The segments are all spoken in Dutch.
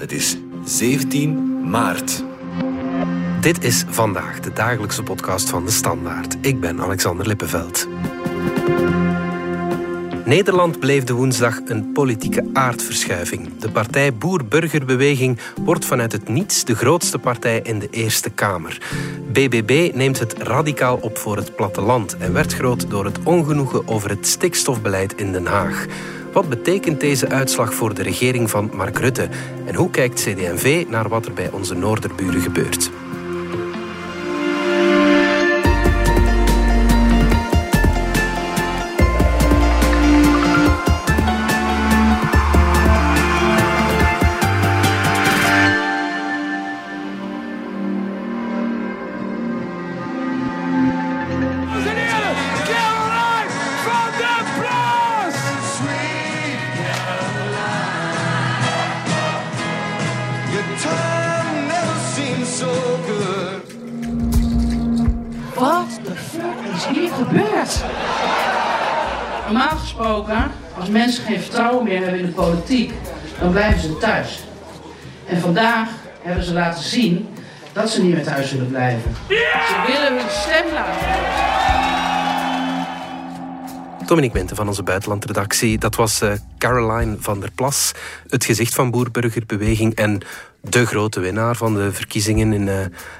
Het is 17 maart. Dit is vandaag de dagelijkse podcast van de Standaard. Ik ben Alexander Lippenveld. Nederland beleefde woensdag een politieke aardverschuiving. De partij Boer-Burgerbeweging wordt vanuit het niets de grootste partij in de Eerste Kamer. BBB neemt het radicaal op voor het platteland en werd groot door het ongenoegen over het stikstofbeleid in Den Haag. Wat betekent deze uitslag voor de regering van Mark Rutte? En hoe kijkt CD&V naar wat er bij onze noorderburen gebeurt? Politiek, dan blijven ze thuis. En vandaag hebben ze laten zien dat ze niet meer thuis willen blijven. Ze willen hun stem laten Dominique Mente van onze buitenlandredactie. Dat was uh, Caroline van der Plas, het gezicht van Boerburgerbeweging en de grote winnaar van de verkiezingen in uh,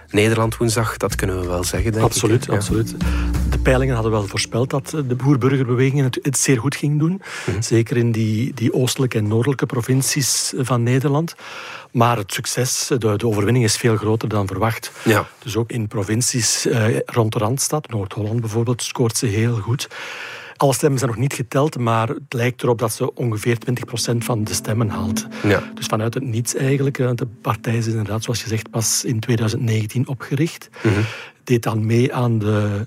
Nederland woensdag. Dat kunnen we wel zeggen, denk absoluut, ik. Absoluut, De peilingen hadden wel voorspeld dat de Boerburgerbeweging het, het zeer goed ging doen. Mhm. Zeker in die, die oostelijke en noordelijke provincies van Nederland. Maar het succes, de, de, overwinning is veel groter dan verwacht. Ja. Dus ook in provincies uh, rond de Randstad, Noord-Holland bijvoorbeeld, scoort ze heel goed. Alle stemmen zijn nog niet geteld, maar het lijkt erop dat ze ongeveer 20% van de stemmen haalt. Ja. Dus vanuit het niets eigenlijk. De partij is inderdaad, zoals je zegt, pas in 2019 opgericht. Mm Deed dan mee aan de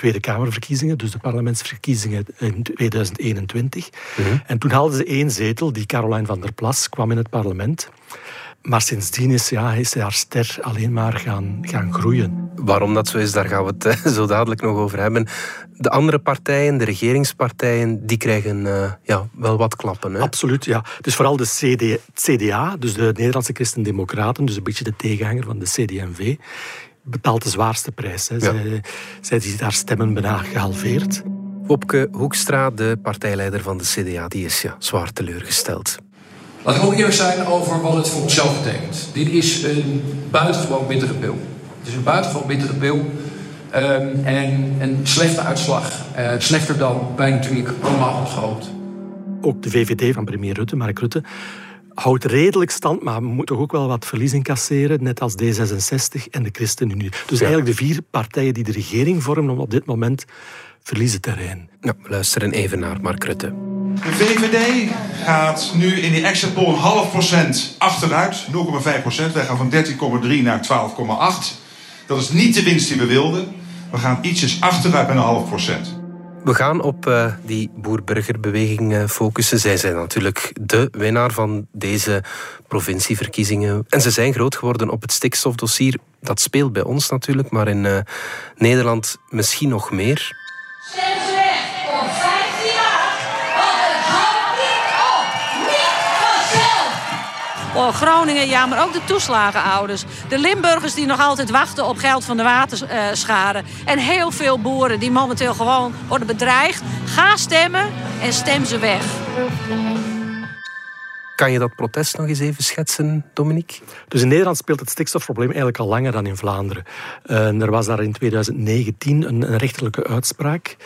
Tweede Kamerverkiezingen, dus de parlementsverkiezingen in 2021. Mhm. En toen haalden ze één zetel, die Caroline van der Plas kwam in het parlement. Maar sindsdien is, ja, is haar ster alleen maar gaan, gaan groeien. Waarom dat zo is, daar gaan we het eh, zo dadelijk nog over hebben. De andere partijen, de regeringspartijen, die krijgen uh, ja, wel wat klappen. Hè? Absoluut, ja. Dus vooral de CD, CDA, dus de Nederlandse Christen-Democraten, dus een beetje de tegenhanger van de CD&V, betaalt de zwaarste prijs. Hè. Ja. Zij, zij ziet haar stemmen bijna gehalveerd. Wopke Hoekstra, de partijleider van de CDA, die is ja, zwaar teleurgesteld. Laat ik ook eerlijk zijn over wat het voor onszelf betekent. Dit is een buitengewoon bittere pil. Het is een buitengewoon bittere pil. Um, en een slechte uitslag. Uh, slechter dan wij natuurlijk allemaal opgehoopt. Ook de VVD van premier Rutte, Mark Rutte, houdt redelijk stand, maar moet toch ook wel wat verlies incasseren, net als D66 en de ChristenUnie. Dus eigenlijk de vier partijen die de regering vormen op dit moment verliezen terrein. Ja, we luisteren even naar Mark Rutte. De VVD gaat nu in die exit poll een half procent achteruit, 0,5 procent. Wij gaan van 13,3 naar 12,8. Dat is niet de winst die we wilden. We gaan ietsjes achteruit met een half procent. We gaan op uh, die boer-burgerbeweging uh, focussen. Zij zijn natuurlijk de winnaar van deze provincieverkiezingen. En ze zijn groot geworden op het stikstofdossier. Dat speelt bij ons natuurlijk, maar in uh, Nederland misschien nog meer. Oh, Groningen, ja, maar ook de toeslagenouders. De Limburgers die nog altijd wachten op geld van de waterschade. En heel veel boeren die momenteel gewoon worden bedreigd. Ga stemmen en stem ze weg. Kan je dat protest nog eens even schetsen, Dominique? Dus in Nederland speelt het stikstofprobleem eigenlijk al langer dan in Vlaanderen. Uh, er was daar in 2019 een, een rechterlijke uitspraak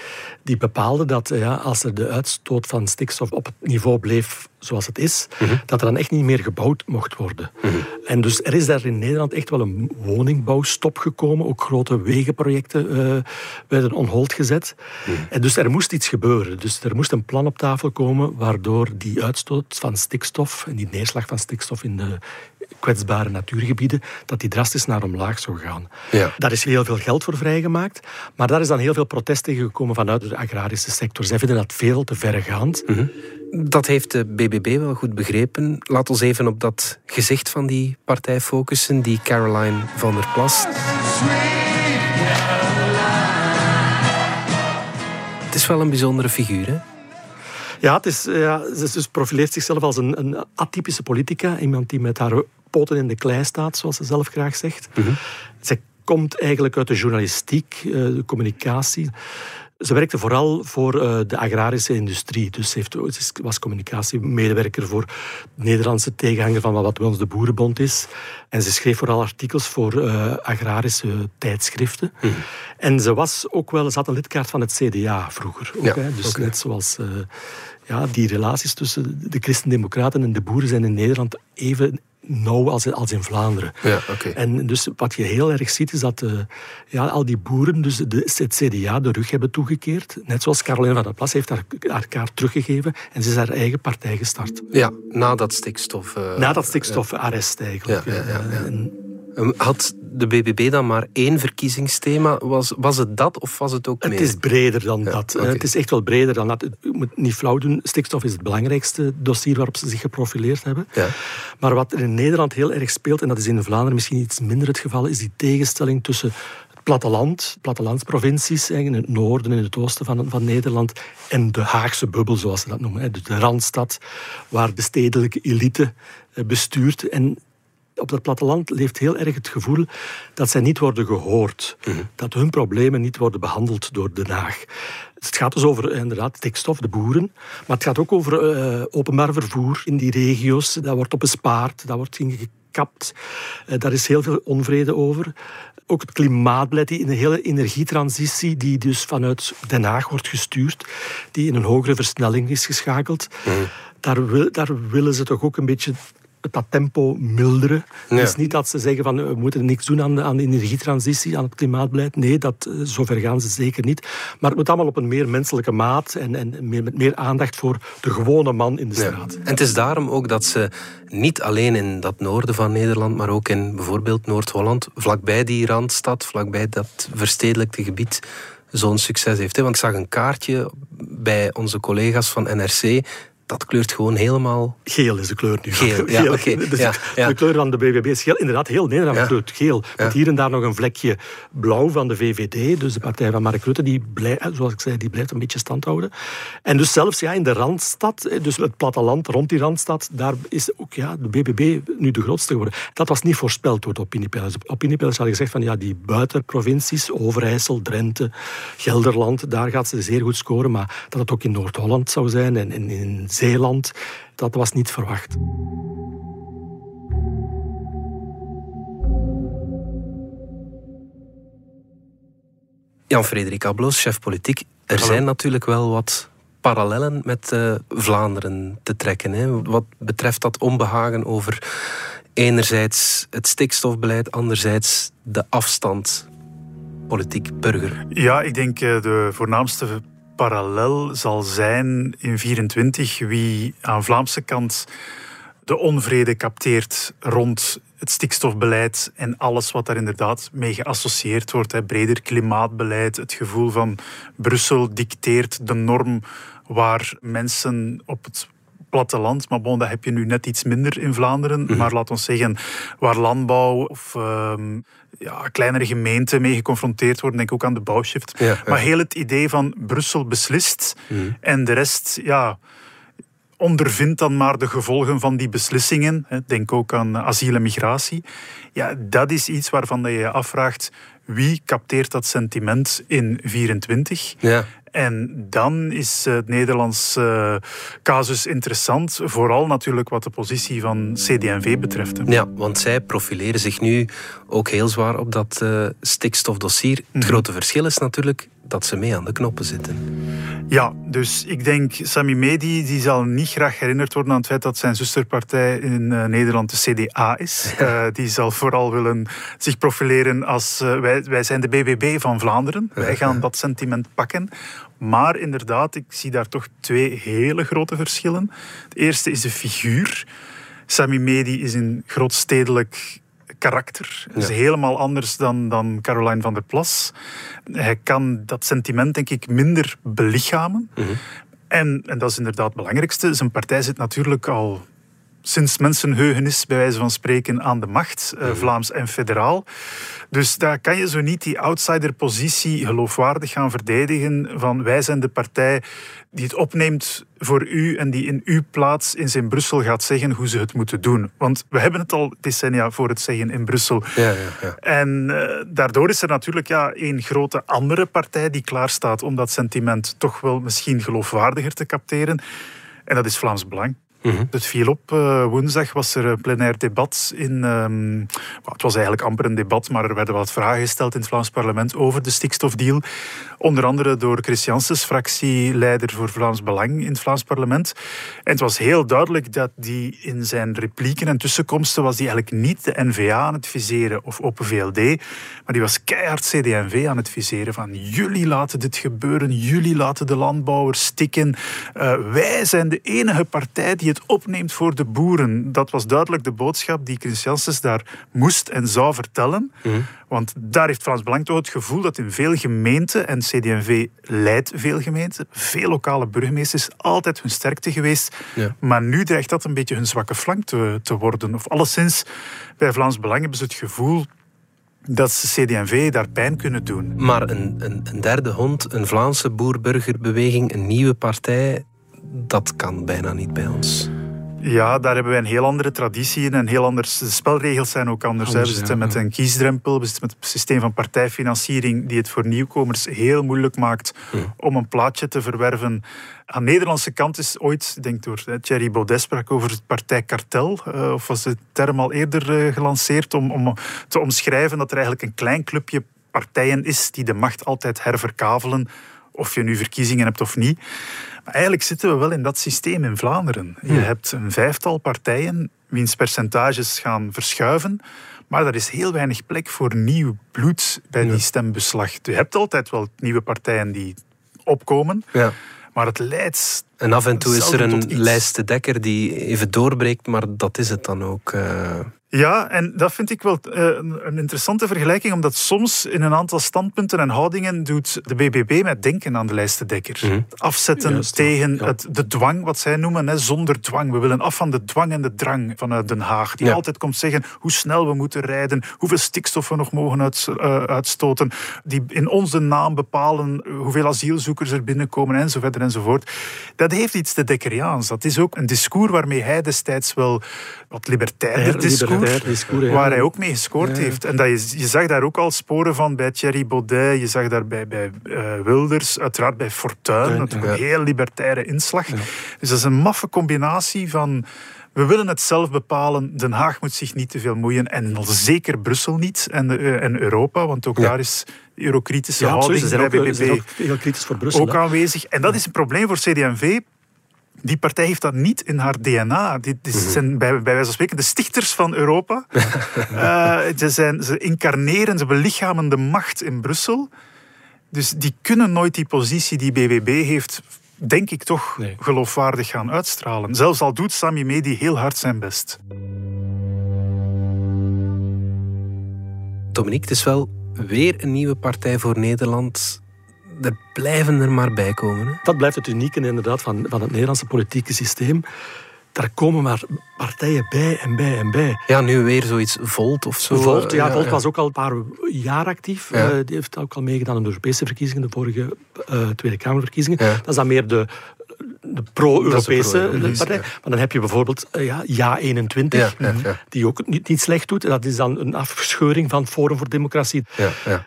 die bepaalde dat ja, als er de uitstoot van stikstof op het niveau bleef zoals het is, mhm. dat er dan echt niet meer gebouwd mocht worden. Mhm. En dus er is daar in Nederland echt wel een woningbouwstop gekomen. Ook grote wegenprojecten uh, werden on hold gezet. Mhm. En dus er moest iets gebeuren. Dus er moest een plan op tafel komen waardoor die uitstoot van stikstof en die neerslag van stikstof in de kwetsbare natuurgebieden, dat die drastisch naar omlaag zou gaan. Ja. Daar is heel veel geld voor vrijgemaakt, maar daar is dan heel veel protest tegen gekomen vanuit de agrarische sector. Zij vinden dat veel te verregaand. Mm Dat heeft de BBB wel goed begrepen. Laat ons even op dat gezicht van die partij focussen, die Caroline van der Plas. Het is wel een bijzondere figuur, hè? Ja, het is, ja, ze dus profileert zichzelf als een, een atypische politica. Iemand die met haar poten in de klei staat, zoals ze zelf graag zegt. Mm Zij komt eigenlijk uit de journalistiek, eh, de communicatie. Ze werkte vooral voor uh, de agrarische industrie. Dus ze, heeft, was communicatiemedewerker voor de Nederlandse tegenhanger van wat bij ons de Boerenbond is. En ze schreef vooral artikels voor uh, agrarische tijdschriften. Hmm. En ze was ook wel, ze had een lidkaart van het CDA vroeger. Ook, ja, hè? Dus okay. net zoals uh, ja, die relaties tussen de christendemocraten en de boeren zijn in Nederland even nauw als, als in Vlaanderen. Ja, okay. En dus wat je heel erg ziet is dat uh, ja, al die boeren dus de, het CDA de rug hebben toegekeerd. Net zoals Caroline van der Plas heeft haar, haar kaart teruggegeven en ze is haar eigen partij gestart. Ja, na dat stikstof... Uh, na dat stikstofarrest eigenlijk. Ja, ja, ja, en, Ehm, had de BBB dan maar één verkiezingsthema? Was, was het dat of was het ook meer? Het is breder dan dat. Okay. Het is echt wel breder dan dat. Je moet niet flauw doen. Stikstof is het belangrijkste dossier waarop ze zich geprofileerd hebben. Ja. Maar wat er in Nederland heel erg speelt, en dat is in Vlaanderen misschien iets minder het geval, is die tegenstelling tussen het platteland, plattelandsprovincies, in het noorden en het oosten van, van Nederland, en de Haagse bubbel, zoals ze dat noemen. Dus de Randstad, waar de stedelijke elite eh, bestuurt. En op dat platteland leeft heel erg het gevoel dat zij niet worden gehoord. Mm -hmm. Dat hun problemen niet worden behandeld door Den Haag. Het gaat dus over inderdaad stikstof, de boeren. Maar het gaat ook over uh, openbaar vervoer in die regio's. Dat wordt op bespaard, dat wordt ingekapt. Uh, daar is heel veel onvrede over. Ook het klimaatbeleid, die in een hele energietransitie, die dus vanuit Den Haag wordt gestuurd, die in een hogere versnelling is geschakeld. Mm -hmm. daar, wil, daar willen ze toch ook een beetje dat tempo milderen. Ja. Het is niet dat ze zeggen van we moeten niks doen aan de, aan de energietransitie, aan het klimaatbeleid. Nee, dat, zover gaan ze zeker niet. Maar het moet allemaal op een meer menselijke maat en, en meer, met meer aandacht voor de gewone man in de straat. Ja. En het is daarom ook dat ze niet alleen in dat noorden van Nederland, maar ook in bijvoorbeeld Noord-Holland, vlakbij die randstad, vlakbij dat verstedelijkte gebied, zo'n succes heeft. Want ik zag een kaartje bij onze collega's van NRC dat kleurt gewoon helemaal... Geel is de kleur nu. Geel, ja, okay. dus ja, ja. De kleur van de BBB is geel. Inderdaad, heel Nederland ja. kleurt geel. Met hier en daar nog een vlekje blauw van de VVD. Dus de partij van Mark Rutte, die blijft, zoals ik zei, die blijft een beetje stand houden. En dus zelfs ja, in de Randstad, dus het platteland rond die Randstad, daar is ook ja, de BBB nu de grootste geworden. Dat was niet voorspeld door de opiniepeilers. De opiniepeilers hadden gezegd van ja, die buitenprovincies, Overijssel, Drenthe, Gelderland, daar gaat ze zeer goed scoren. Maar dat het ook in Noord-Holland zou zijn en in Zeeland, dat was niet verwacht. Jan-Frederik Abloos, chef politiek. Er Hallo. zijn natuurlijk wel wat parallellen met uh, Vlaanderen te trekken. Hè? Wat betreft dat onbehagen over enerzijds het stikstofbeleid, anderzijds de afstand politiek-burger. Ja, ik denk uh, de voornaamste parallel zal zijn in 24 wie aan Vlaamse kant de onvrede capteert rond het stikstofbeleid en alles wat daar inderdaad mee geassocieerd wordt. Hè. Breder klimaatbeleid, het gevoel van Brussel dicteert de norm waar mensen op het platteland, maar bon, dat heb je nu net iets minder in Vlaanderen. Mm -hmm. Maar laat ons zeggen, waar landbouw of um, ja, kleinere gemeenten mee geconfronteerd worden, denk ik ook aan de bouwshift. Ja, ja. Maar heel het idee van Brussel beslist mm -hmm. en de rest, ja, ondervindt dan maar de gevolgen van die beslissingen. Denk ook aan asiel en migratie. Ja, dat is iets waarvan je je afvraagt wie capteert dat sentiment in 24? Ja. En dan is het Nederlands uh, casus interessant, vooral natuurlijk wat de positie van CD&V betreft. Ja, want zij profileren zich nu ook heel zwaar op dat uh, stikstofdossier. Het mm -hmm. grote verschil is natuurlijk dat ze mee aan de knoppen zitten. Ja, dus ik denk Sami Medi die zal niet graag herinnerd worden aan het feit dat zijn zusterpartij in uh, Nederland de CDA is. Uh, die zal vooral willen zich profileren als uh, wij, wij zijn de BBB van Vlaanderen. Wij gaan dat sentiment pakken. Maar inderdaad, ik zie daar toch twee hele grote verschillen. Het eerste is de figuur. Sami Medi is een grootstedelijk karakter. Ja. is helemaal anders dan, dan Caroline van der Plas. Hij kan dat sentiment, denk ik, minder belichamen. Mm -hmm. en, en dat is inderdaad het belangrijkste. Zijn partij zit natuurlijk al sinds mensenheugenis, bij wijze van spreken, aan de macht, uh, Vlaams en federaal. Dus daar kan je zo niet die outsiderpositie geloofwaardig gaan verdedigen van wij zijn de partij die het opneemt voor u en die in uw plaats in zijn Brussel gaat zeggen hoe ze het moeten doen. Want we hebben het al decennia voor het zeggen in Brussel. Ja, ja, ja. En uh, daardoor is er natuurlijk ja, een grote andere partij die klaarstaat om dat sentiment toch wel misschien geloofwaardiger te capteren. En dat is Vlaams Belang. Mhm. Het viel op. Uh, woensdag was er een plenair debat in. Um, het was eigenlijk amper een debat, maar er werden wat vragen gesteld in het Vlaams parlement over de stikstofdeal. Onder andere door Chris Janssens, fractieleider voor Vlaams Belang in het Vlaams parlement. En het was heel duidelijk dat die in zijn replieken en tussenkomsten was die eigenlijk niet de NVA aan het viseren of Open VLD, maar die was keihard CD&V aan het viseren van jullie laten dit gebeuren, jullie laten de landbouwers stikken. Uh, wij zijn de enige partij die het opneemt voor de boeren. Dat was duidelijk de boodschap die Chris Janssens daar moest en zou vertellen. Mhm. Want daar heeft Frans Belang toch het gevoel dat in veel gemeenten, en CD&V leidt veel gemeenten, veel lokale burgemeesters, altijd hun sterkte geweest. Ja. Maar nu dreigt dat een beetje hun zwakke flank te, te worden. Of alleszins, bij Vlaams Belang hebben ze het gevoel dat ze CD&V daar pijn kunnen doen. Maar een, een, een derde hond, een Vlaamse boerburgerbeweging, een nieuwe partij, dat kan bijna niet bij ons. Ja, daar hebben wij een heel andere traditie in en heel anders. De spelregels zijn ook anders. we zitten met een kiesdrempel, we zitten met een systeem van partijfinanciering die het voor nieuwkomers heel moeilijk maakt om een plaatje te verwerven. Aan de Nederlandse kant is ooit, ik denk door Thierry Baudet sprak over het partijkartel, uh, of was de term al eerder uh, gelanceerd, om, om te omschrijven dat er eigenlijk een klein clubje partijen is die de macht altijd herverkavelen, of je nu verkiezingen hebt of niet. Maar eigenlijk zitten we wel in dat systeem in Vlaanderen. Je hebt een vijftal partijen wiens percentages gaan verschuiven. Maar er is heel weinig plek voor nieuw bloed bij die stembeslag. Je hebt altijd wel nieuwe partijen die opkomen. Ja. Maar het leidt. En af en toe is er een lijstendekker die even doorbreekt, maar dat is het dan ook. Uh... Ja, en dat vind ik wel uh, een interessante vergelijking, omdat soms in een aantal standpunten en houdingen doet de BBB met denken aan de lijstendekker. Mm Afzetten tegen het, de dwang, wat zij noemen, hè, zonder dwang. We willen af van de dwang en de drang vanuit Den Haag, die altijd komt zeggen hoe snel we moeten rijden, hoeveel stikstof we nog mogen uit, uh, uitstoten, die in onze naam bepalen hoeveel asielzoekers er binnenkomen enzovoort enzovoort. Dat heeft iets te dekkeriaans. Dat is ook een discours waarmee hij destijds wel wat libertairder discours waar hij ook mee gescoord heeft. En dat je, je zag daar ook al sporen van bij Thierry Baudet, je zag daar bij, bij uh, Wilders, uiteraard bij Fortuyn, dat een heel libertaire inslag. Dus dat is een maffe combinatie van we willen het zelf bepalen. Den Haag moet zich niet te veel moeien. En zeker Brussel niet. En, uh, en Europa, want ook daar is de eurokritische ja, houding bij ook, BBB ook, heel kritisch voor Brussel, ook aanwezig. En dat is een probleem voor CD&V die partij heeft dat niet in haar DNA. Die mhm. zijn bij, bij wijze van spreken de stichters van Europa. uh, ze, zijn, ze incarneren, ze belichamen de macht in Brussel. Dus die kunnen nooit die positie die BBB heeft, denk ik toch, geloofwaardig gaan uitstralen. Zelfs al doet Sami Medi heel hard zijn best. Dominique, het is wel weer een nieuwe partij voor Nederland er blijven er maar bij komen. Hè? Dat blijft het unieke inderdaad van, van het Nederlandse politieke systeem. Daar komen maar partijen bij en bij en bij. Ja, nu weer zoiets Volt of zo. Volt, ja, Volt was ook al een paar jaar actief. Uh, die heeft ook al meegedaan aan de Europese verkiezingen, de vorige uh, Tweede Kamerverkiezingen. Dat is dan meer de, de pro-Europese partij. Maar dan heb je bijvoorbeeld uh, ja, Ja 21, die ook niet, niet slecht doet. Dat is dan een afscheuring van Forum voor Democratie.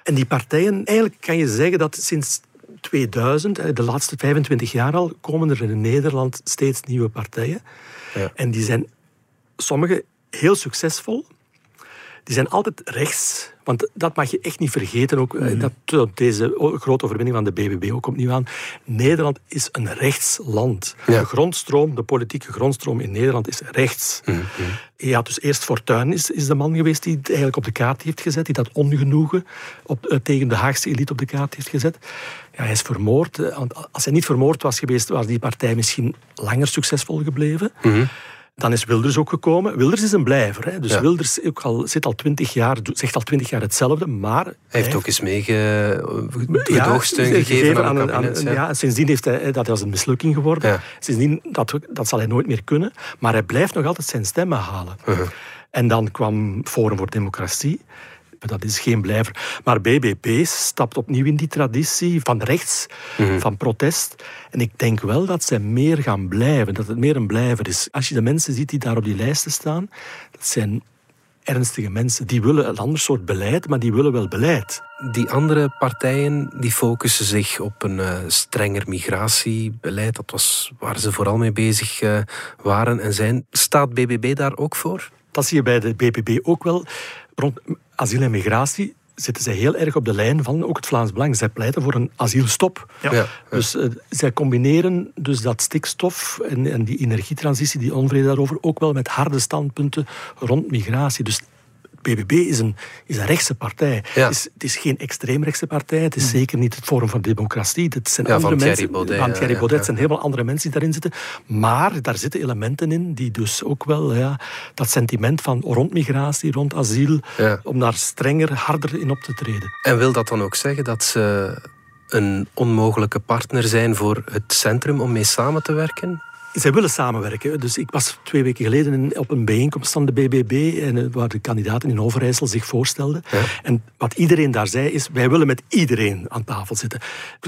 En die partijen, eigenlijk kan je zeggen dat sinds 2000, de laatste 25 jaar al, komen er in Nederland steeds nieuwe partijen. En die zijn sommige heel succesvol. Die zijn altijd rechts. Want dat mag je echt niet vergeten. Ook, mm. dat, deze grote overwinning van de BBB ook opnieuw aan. Nederland is een rechtsland. De grondstroom, de politieke grondstroom in Nederland is rechts. Mm. Ja, dus eerst Fortuyn is, is de man geweest die het eigenlijk op de kaart heeft gezet. Die dat ongenoegen op, eh, tegen de Haagse elite op de kaart heeft gezet. Ja, hij is vermoord. Eh, als hij niet vermoord was geweest, was die partij misschien langer succesvol gebleven. Mm Dan is Wilders ook gekomen. Wilders is een blijver. Hè. Dus Ja. Wilders ook al, zit al twintig jaar, zegt al twintig jaar hetzelfde, maar... Hij heeft ook eens meege Ja, gegeven aan een ja, sindsdien heeft hij, dat was een mislukking geworden. Sindsdien, dat, dat zal hij nooit meer kunnen. Maar hij blijft nog altijd zijn stemmen halen. Uh-huh. En dan kwam Forum voor Democratie. Dat is geen blijver. Maar BBP stapt opnieuw in die traditie van rechts, Mhm. van protest. En ik denk wel dat zij meer gaan blijven, dat het meer een blijver is. Als je de mensen ziet die daar op die lijsten staan, dat zijn ernstige mensen. Die willen een ander soort beleid, maar die willen wel beleid. Die andere partijen die focussen zich op een eh, strenger migratiebeleid. Dat was waar ze vooral mee bezig eh, waren en zijn. Staat BBB daar ook voor? Dat zie je bij de BBB ook wel. Rond asiel en migratie zitten zij heel erg op de lijn van ook het Vlaams Belang. Zij pleiten voor een asielstop. Ja. Ja. Dus eh, zij combineren dus dat stikstof en, en die energietransitie, die onvrede daarover, ook wel met harde standpunten rond migratie. Dus BBB is een, is een rechtse partij. Ja. Het, is, het is geen extreemrechtse partij. Het is zeker niet het Forum voor Democratie. Het zijn Ja, van andere Thierry mensen. Baudet, van Thierry Baudet. ja. Zijn helemaal andere mensen die daarin zitten. Maar daar zitten elementen in die dus ook wel ja, dat sentiment van rond migratie, rond asiel, om daar strenger, harder in op te treden. En wil dat dan ook zeggen dat ze een onmogelijke partner zijn voor het centrum om mee samen te werken? Zij willen samenwerken. Dus ik was twee weken geleden op een bijeenkomst van de BBB, en, eh, waar de kandidaten in Overijssel zich voorstelden. Ja. En wat iedereen daar zei is, wij willen met iedereen aan tafel zitten.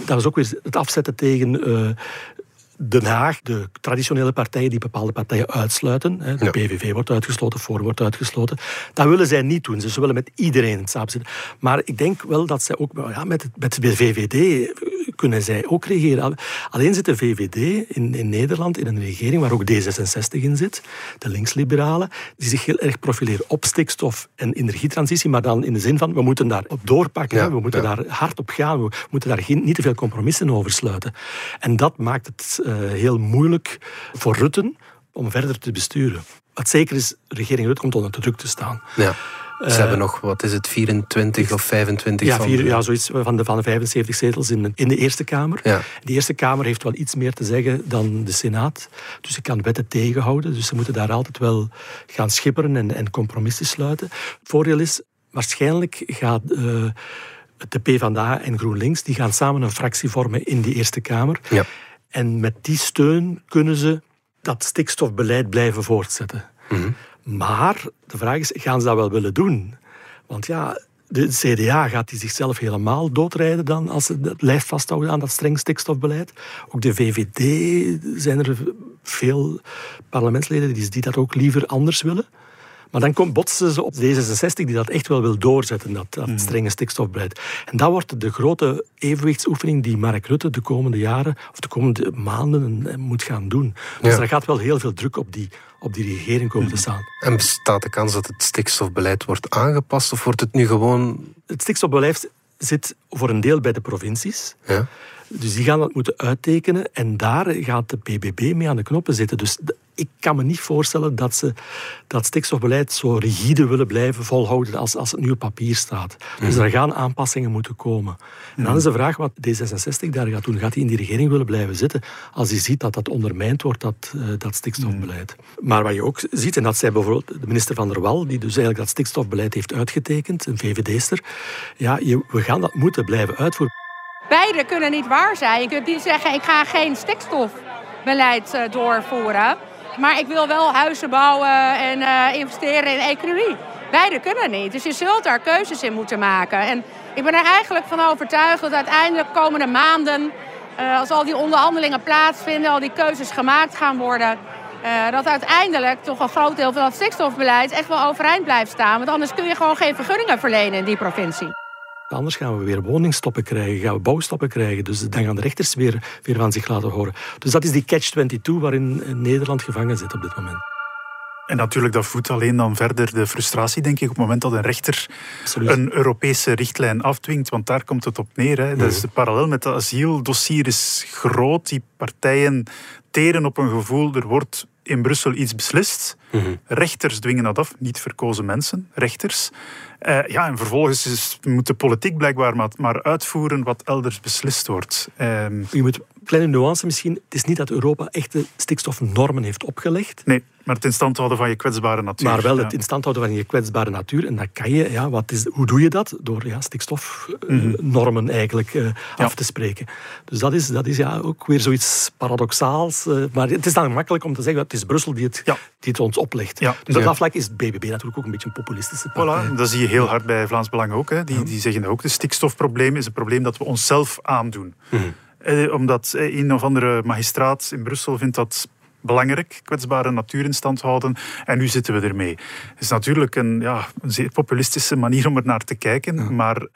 Dat is ook weer het afzetten tegen eh, Den Haag, de traditionele partijen die bepaalde partijen uitsluiten. De Ja. PVV wordt uitgesloten, Forum wordt uitgesloten. Dat willen zij niet doen. Ze willen met iedereen samen zitten. Maar ik denk wel dat zij ook ja, met, het, met de VVD kunnen zij ook regeren. Alleen zit de VVD in, in Nederland in een regering waar ook D66 in zit, de linksliberalen, die zich heel erg profileren op stikstof en energietransitie, maar dan in de zin van we moeten daar op doorpakken, Ja, we moeten ja. daar hard op gaan, we moeten daar geen, niet te veel compromissen over sluiten. En dat maakt het eh, heel moeilijk voor Rutten om verder te besturen. Wat zeker is, de regering Rutte komt onder druk te staan. Ja. Ze hebben nog, wat is het, 24 of 25 Ja, van... vier, ja zoiets van de, van de 75 zetels in de, in de Eerste Kamer. Ja. De Eerste Kamer heeft wel iets meer te zeggen dan de Senaat. Dus ze kan wetten tegenhouden. Dus ze moeten daar altijd wel gaan schipperen en, en compromissen sluiten. Het voordeel is, waarschijnlijk gaat eh, de PvdA en GroenLinks die gaan samen een fractie vormen in die Eerste Kamer. Ja. En met die steun kunnen ze dat stikstofbeleid blijven voortzetten. Maar de vraag is, gaan ze dat wel willen doen? Want ja, de CDA gaat die zichzelf helemaal doodrijden dan als ze het blijft vasthouden aan dat streng stikstofbeleid. Ook de VVD zijn er veel parlementsleden die dat ook liever anders willen. Maar dan komt, botsen ze op D66 die dat echt wel wil doorzetten, dat, dat strenge stikstofbeleid. En dat wordt de grote evenwichtsoefening die Mark Rutte de komende jaren of de komende maanden eh, moet gaan doen. Dus daar gaat wel heel veel druk op die, op die regering komen te staan. En bestaat de kans dat het stikstofbeleid wordt aangepast of wordt het nu gewoon... Het stikstofbeleid zit voor een deel bij de provincies. Ja? Dus die gaan dat moeten uittekenen en daar gaat de PBB mee aan de knoppen zitten. Dus ik kan me niet voorstellen dat ze dat stikstofbeleid zo rigide willen blijven volhouden als, als het nu op papier staat. Dus er gaan aanpassingen moeten komen. En dan is de vraag wat D66 daar gaat doen. Gaat hij in die regering willen blijven zitten als hij ziet dat dat ondermijnd wordt, dat, eh, dat stikstofbeleid? Maar wat je ook ziet, en dat zei bijvoorbeeld de minister van der Wal, die dus eigenlijk dat stikstofbeleid heeft uitgetekend, een VVD'ster, ja, je, we gaan dat moeten blijven uitvoeren. Beide kunnen niet waar zijn. Je kunt niet zeggen, ik ga geen stikstofbeleid eh, doorvoeren. Maar ik wil wel huizen bouwen en eh, investeren in economie. Beide kunnen niet. Dus je zult daar keuzes in moeten maken. En ik ben er eigenlijk van overtuigd dat uiteindelijk komende maanden... eh, als al die onderhandelingen plaatsvinden, al die keuzes gemaakt gaan worden... dat uiteindelijk toch een groot deel van het stikstofbeleid echt wel overeind blijft staan. Want anders kun je gewoon geen vergunningen verlenen in die provincie. Anders gaan we weer woningstoppen krijgen, gaan we bouwstoppen krijgen. Dus dan gaan de rechters weer, weer van zich laten horen. Dus dat is die catch-22 waarin eh, Nederland gevangen zit op dit moment. En natuurlijk, dat voedt alleen dan verder de frustratie, denk ik, op het moment dat een rechter Absoluut. een Europese richtlijn afdwingt. Want daar komt het op neer. Hè. Dat Mhm. is de parallel met het asieldossier is groot. Die partijen teren op een gevoel, er wordt in Brussel iets beslist. Mhm. Rechters dwingen dat af, niet verkozen mensen, rechters. Eh, ja, en vervolgens is, moet de politiek blijkbaar maar, maar uitvoeren wat elders beslist wordt. Ehm, Je moet kleine nuance misschien. Het is niet dat Europa echte stikstofnormen heeft opgelegd. Nee, maar het in stand houden van je kwetsbare natuur. Maar wel het in stand houden van je kwetsbare natuur. En dat kan je, ja, wat is, hoe doe je dat? Door ja, stikstofnormen mhm. eigenlijk uh, af te spreken. Dus dat is, dat is ja, ook weer zoiets paradoxaals. Uh, maar het is dan makkelijk om te zeggen dat het is Brussel die het, die het ons oplegt. Ja. Dus op dat vlak is het BBB natuurlijk ook een beetje een populistische partij. Voilà, dat zie je heel hard bij Vlaams Belang ook. Hè. Die, die zeggen ook, de stikstofprobleem is een probleem dat we onszelf aandoen. Mhm. Eh, omdat eh, een of andere magistraat in Brussel vindt dat belangrijk, kwetsbare natuur in stand houden. En nu zitten we ermee. Het is natuurlijk een, ja, een zeer populistische manier om er naar te kijken. Maar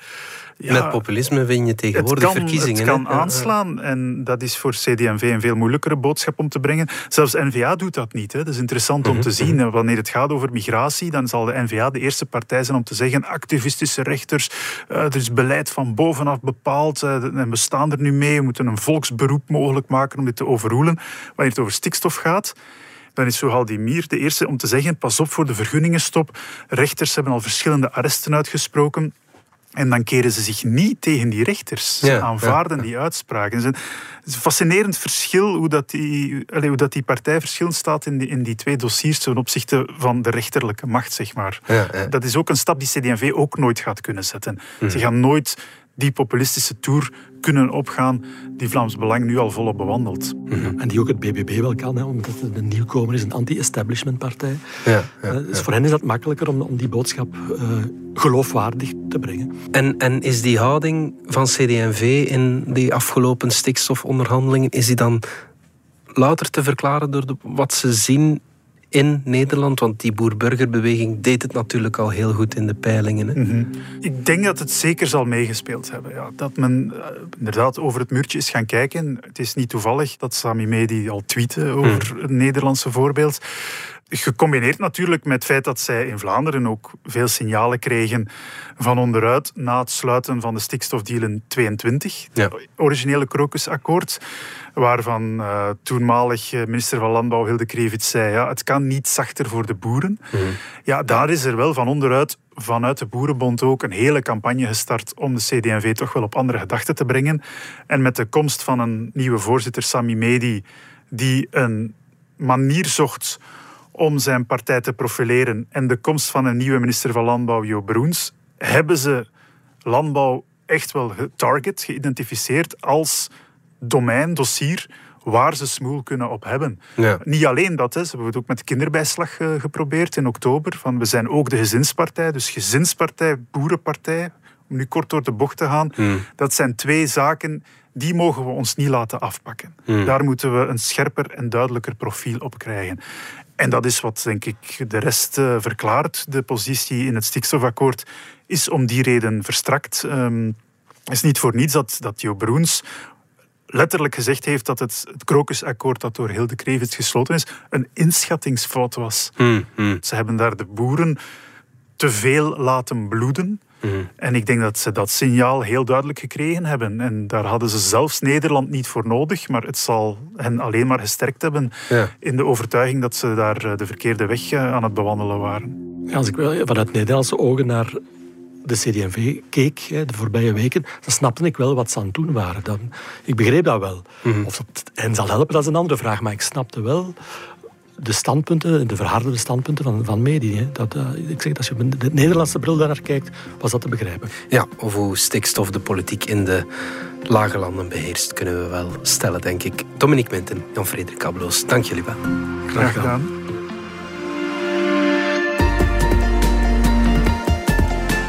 met populisme win je tegenwoordig het kan, verkiezingen. Het kan aanslaan en dat is voor CD&V een veel moeilijkere boodschap om te brengen. Zelfs N-VA doet dat niet. Hè. Dat is interessant om mhm, te zien. Mhm. Wanneer het gaat over migratie, dan zal de N-VA de eerste partij zijn om te zeggen activistische rechters, uh, er is beleid van bovenaf bepaald uh, en we staan er nu mee. We moeten een volksberoep mogelijk maken om dit te overroelen. Wanneer het over stikstof gaat, dan is Mier de eerste om te zeggen: pas op voor de vergunningenstop. Rechters hebben al verschillende arresten uitgesproken. En dan keren ze zich niet tegen die rechters. Ze aanvaarden die uitspraken. Het is een fascinerend verschil hoe dat die, hoe dat die partij verschillend staat in die, in die twee dossiers ten opzichte van de rechterlijke macht, zeg maar. Dat is ook een stap die CD&V ook nooit gaat kunnen zetten. Ze mhm. gaan nooit die populistische tour kunnen opgaan die Vlaams Belang nu al volop bewandelt. Mhm. En die ook het BBB wel kan, hè, omdat het een nieuwkomer is, een anti-establishment partij. Ja, ja, eh, dus voor hen is dat makkelijker om, om die boodschap uh, geloofwaardig te brengen. En, en is die houding van CD&V in die afgelopen stikstofonderhandelingen, is die dan louter te verklaren door de, wat ze zien in Nederland? Want die boer-burgerbeweging deed het natuurlijk al heel goed in de peilingen. Hè? Mhm. Ik denk dat het zeker zal meegespeeld hebben. Ja. Dat men uh, inderdaad over het muurtje is gaan kijken. Het is niet toevallig dat Sami Medi al tweette over mm. het Nederlandse voorbeeld. Gecombineerd natuurlijk met het feit dat zij in Vlaanderen ook veel signalen kregen van onderuit na het sluiten van de stikstofdeal in 22, het originele krokusakkoord, waarvan uh, toenmalig eh, minister van Landbouw Hilde Krevits zei ja, het kan niet zachter voor de boeren. Mhm. Ja, daar is er wel van onderuit vanuit de Boerenbond ook een hele campagne gestart om de CD&V toch wel op andere gedachten te brengen. En met de komst van een nieuwe voorzitter, Sami Medi, die een manier zocht om zijn partij te profileren en de komst van een nieuwe minister van Landbouw, Jo Broens, hebben ze landbouw echt wel getarget, geïdentificeerd als domein, dossier, waar ze smoel kunnen op hebben. Ja. Niet alleen dat, hè. ze hebben het ook met kinderbijslag uh, geprobeerd in oktober. Van, we zijn ook de gezinspartij, dus gezinspartij, boerenpartij, om nu kort door de bocht te gaan. Hmm. Dat zijn twee zaken die mogen we ons niet laten afpakken. Hmm. Daar moeten we een scherper en duidelijker profiel op krijgen. En dat is wat, denk ik, de rest uh, verklaart. De positie in het stikstofakkoord is om die reden verstrakt. Um, het is niet voor niets dat, dat Jo Broens letterlijk gezegd heeft dat het, het krokusakkoord dat door Hilde Krevits gesloten is, een inschattingsfout was. Hmm, hmm. Ze hebben daar de boeren te veel laten bloeden. Hmm. En ik denk dat ze dat signaal heel duidelijk gekregen hebben. En daar hadden ze zelfs Nederland niet voor nodig, maar het zal hen alleen maar gesterkt hebben in de overtuiging dat ze daar eh, de verkeerde weg eh, aan het bewandelen waren. Ja, als ik vanuit Nederlandse ogen naar de CD&V keek de voorbije weken, dan snapte ik wel wat ze aan het doen waren. Dan, ik begreep dat wel. Mhm. Of dat hen zal helpen, dat is een andere vraag. Maar ik snapte wel de standpunten, de verharderde standpunten van, van Medi. Dat, uh, ik zeg, als je met de Nederlandse bril daar naar kijkt, was dat te begrijpen. Ja, of hoe stikstof de politiek in de lage landen beheerst, kunnen we wel stellen, denk ik. Dominique Minten, Jan-Frederik Abloos, dank jullie wel. Graag gedaan.